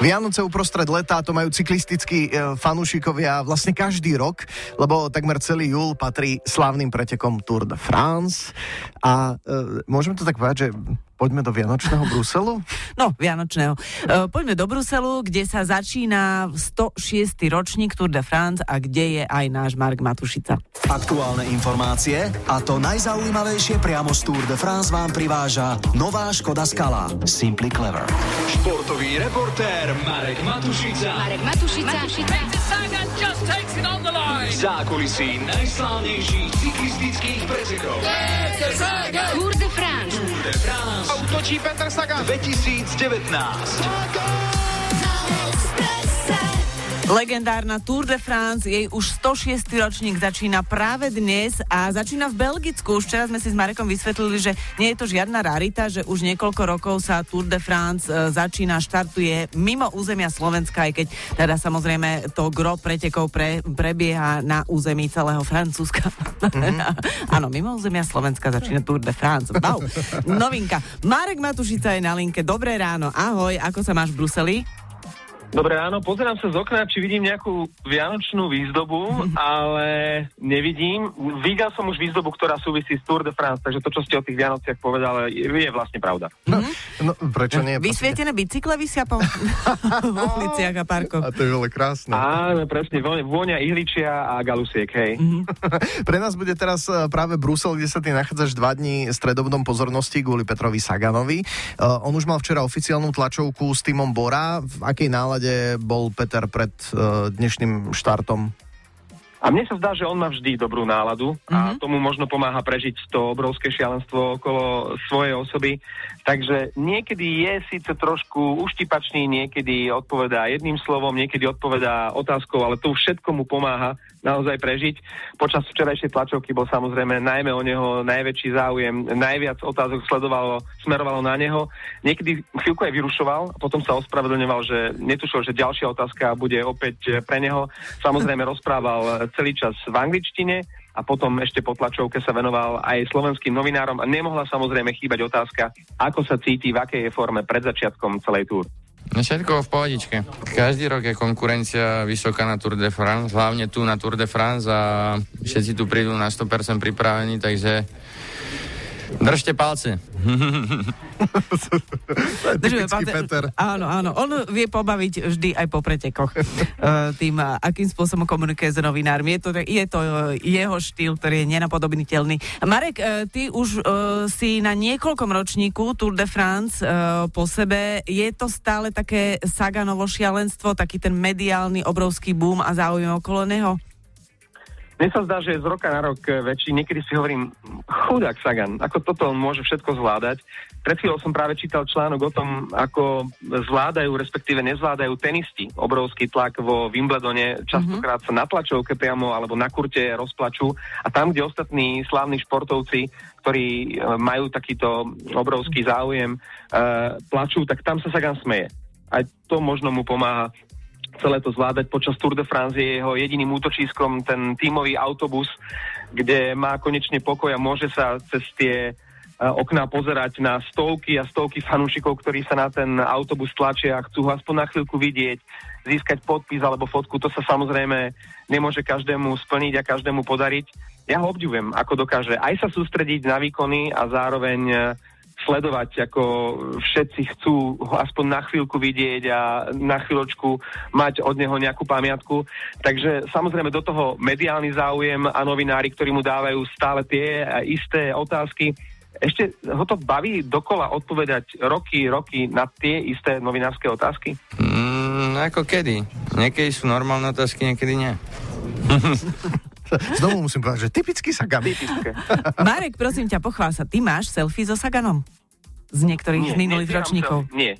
Vianoce uprostred leta, to majú cyklistickí e, fanúšikovia vlastne každý rok, lebo takmer celý júl patrí slávnym pretekom Tour de France. A e, môžeme to tak povedať, že Poďme do Vianočného Bruselu? No, Vianočného. E, poďme do Bruselu, kde sa začína 106. ročník Tour de France a kde je aj náš Mark Matušica. Aktuálne informácie a to najzaujímavejšie priamo z Tour de France vám priváža nová Škoda Skala Simply Clever. Športový reportér Marek Matušica. Marek Matušica. Zákulisí najslávnejších cyklistických pretekov. Tour Útočí Petr Sagan. 2019. Legendárna Tour de France, jej už 106. ročník začína práve dnes a začína v Belgicku. Už včera sme si s Marekom vysvetlili, že nie je to žiadna rarita, že už niekoľko rokov sa Tour de France e, začína, štartuje mimo územia Slovenska, aj keď teda samozrejme to gro pretekov pre, prebieha na území celého Francúzska. Mm-hmm. Áno, mimo územia Slovenska začína Tour de France. Wow. Novinka. Marek Matušica je na linke. Dobré ráno. Ahoj, ako sa máš v Bruseli? Dobré ráno, pozerám sa z okna, či vidím nejakú vianočnú výzdobu, ale nevidím. Videl som už výzdobu, ktorá súvisí s Tour de France, takže to, čo ste o tých Vianociach povedali, je, je vlastne pravda. No, no prečo nie? Vysvietené bicykle vysia po uliciach a parkoch. A to je veľmi krásne. Áno, presne, vôňa, ihličia a galusiek, hej. Mhm. Pre nás bude teraz e, práve Brusel, kde sa ty nachádzaš dva dní stredobodom pozornosti kvôli Petrovi Saganovi. Uh, on už mal včera oficiálnu tlačovku s týmom Bora. V akej nálade bol Peter pred uh, dnešným štartom? A mne sa zdá, že on má vždy dobrú náladu a tomu možno pomáha prežiť to obrovské šialenstvo okolo svojej osoby. Takže niekedy je síce trošku uštipačný, niekedy odpovedá jedným slovom, niekedy odpovedá otázkou, ale to všetko mu pomáha naozaj prežiť. Počas včerajšej tlačovky bol samozrejme najmä o neho najväčší záujem, najviac otázok sledovalo, smerovalo na neho. Niekedy chvíľku aj vyrušoval, potom sa ospravedlňoval, že netušil, že ďalšia otázka bude opäť pre neho. Samozrejme rozprával celý čas v angličtine a potom ešte po tlačovke sa venoval aj slovenským novinárom a nemohla samozrejme chýbať otázka, ako sa cíti, v akej je forme pred začiatkom celej túr. No všetko v pohodičke. Každý rok je konkurencia vysoká na Tour de France, hlavne tu na Tour de France a všetci tu prídu na 100% pripravení, takže držte palce. Typický palce. Peter. Áno, áno. On vie pobaviť vždy aj po pretekoch. Eh, tým, eh, akým spôsobom komunikuje s novinármi. Je to, je to eh, jeho štýl, ktorý je nenapodobniteľný. Marek, ty už si na niekoľkom ročníku Tour de France po sebe. Je to stále také Saganovo šialenstvo, taký ten mediálny obrovský boom a záujem okolo neho? Mne sa zdá, že je z roka na rok eh, väčší. Niekedy si hovorím, chudák Sagan, ako toto on môže všetko zvládať. Pred chvíľou som práve čítal článok o tom, ako zvládajú, respektíve nezvládajú tenisti obrovský tlak vo Wimbledone. Častokrát sa na tlačovke priamo alebo na kurte rozplačú. A tam, kde ostatní slávni športovci, ktorí eh, majú takýto obrovský záujem, uh, plačú, tak tam sa Sagan smeje. Aj to možno mu pomáha celé to zvládať. Počas Tour de France je jeho jediným útočiskom ten tímový autobus, kde má konečne pokoj a môže sa cez tie uh, okná pozerať na stovky a stovky fanúšikov, ktorí sa na ten autobus tlačia a chcú ho aspoň na chvíľku vidieť, získať podpis alebo fotku. To sa samozrejme nemôže každému splniť a každému podariť. Ja ho obdivujem, ako dokáže aj sa sústrediť na výkony a zároveň uh, sledovať, ako všetci chcú ho aspoň na chvíľku vidieť a na chvíľočku mať od neho nejakú pamiatku. Takže samozrejme do toho mediálny záujem a novinári, ktorí mu dávajú stále tie isté otázky. Ešte ho to baví dokola odpovedať roky, roky na tie isté novinárske otázky? Mm, ako kedy? Niekedy sú normálne otázky, niekedy nie. Znovu musím povedať, že typický Sagan. Typické. Marek, prosím ťa, pochvál sa. Ty máš selfie so Saganom? Z niektorých z minulých nezbieram ročníkov? Nie.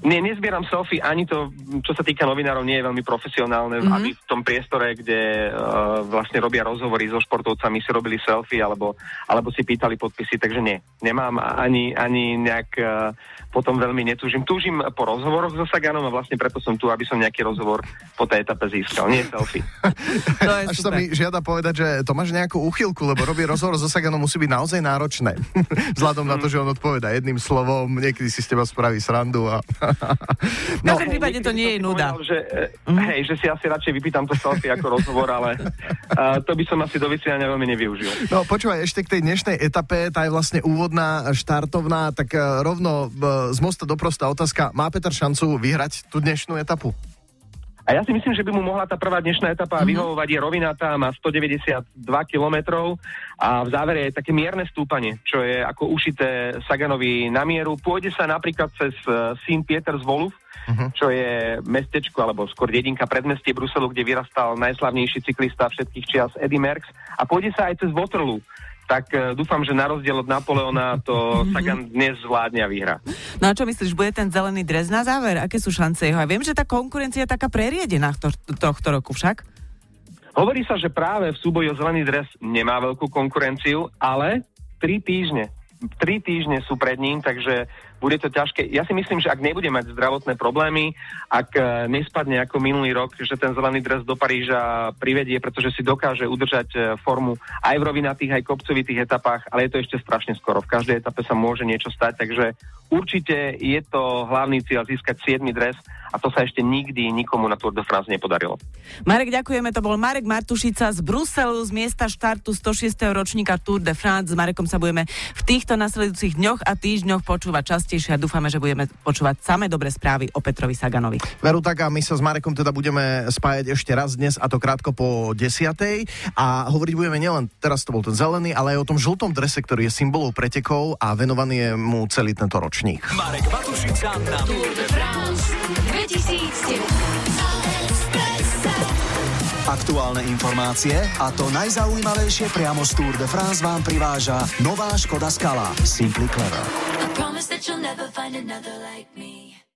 Nie, nezbieram selfie, ani to, čo sa týka novinárov, nie je veľmi profesionálne, Mhm. mm-hmm. aby v tom priestore, kde uh, vlastne robia rozhovory so športovcami, si robili selfie, alebo, alebo si pýtali podpisy, takže nie. Nemám ani, ani nejak uh, potom veľmi netúžim. Túžim po rozhovoroch so Saganom a vlastne preto som tu, aby som nejaký rozhovor po tej etape získal. Nie selfie. To je Až sa super. mi žiada povedať, že to máš nejakú úchylku, lebo robí rozhovor so Saganom musí byť naozaj náročné. Vzhľadom na to, že on odpoveda jedným slovom, niekedy si z teba spraví srandu a, a V každom prípade to nie je nuda. Povedal, že, mm. hej, že si asi radšej vypýtam to selfie ako rozhovor, ale uh, to by som asi do vysielania veľmi nevyužil. No počúvaj, ešte k tej dnešnej etape, tá je vlastne úvodná, štartovná, tak eh, rovno z mosta do prosta otázka, má Peter šancu vyhrať tú dnešnú etapu? A ja si myslím, že by mu mohla tá prvá dnešná etapa mm-hmm. vyhovovať. Je rovinatá, má 192 kilometrov a v závere je také mierne stúpanie, čo je ako ušité Saganovi na mieru. Pôjde sa napríklad cez uh, St. Peter's Voluf, uh-huh. čo je mestečko, alebo skôr dedinka predmestie Bruselu, kde vyrastal najslavnejší cyklista všetkých čias Eddie Merckx. A pôjde sa aj cez Waterloo. Tak uh, dúfam, že na rozdiel od Napoleona to Sagan dnes zvládne a vyhrá. No a čo myslíš, bude ten zelený dres na záver? Aké sú šance jeho? A viem, že tá konkurencia je taká preriedená to, tohto roku však. Hovorí sa, že práve v súboji o zelený dres nemá veľkú konkurenciu, ale tri týždne. Tri týždne sú pred ním, takže bude to ťažké. Ja si myslím, že ak nebude mať zdravotné problémy, ak e, nespadne ako minulý rok, že ten zelený dres do Paríža privedie, pretože si dokáže udržať e, formu aj v rovinatých, aj kopcovitých etapách, ale je to ešte strašne skoro. V každej etape sa môže niečo stať, takže určite je to hlavný cieľ získať 7 dres a to sa ešte nikdy nikomu na Tour de France nepodarilo. Marek, ďakujeme. To bol Marek Martušica z Bruselu, z miesta štartu 106. ročníka Tour de France. S Marekom sa budeme v týchto nasledujúcich dňoch a týždňoch počúvať častejšie a dúfame, že budeme počúvať samé dobré správy o Petrovi Saganovi. Veru tak a my sa s Marekom teda budeme spájať ešte raz dnes a to krátko po desiatej a hovoriť budeme nielen, teraz to bol ten zelený, ale aj o tom žltom drese, ktorý je symbolom pretekov a venovaný je mu celý tento ročník. Marek Matušica na Tour de France 2009. Aktuálne informácie a to najzaujímavejšie priamo z Tour de France vám priváža nová Škoda Skala Simply Clever. Promise that you'll never find another like me.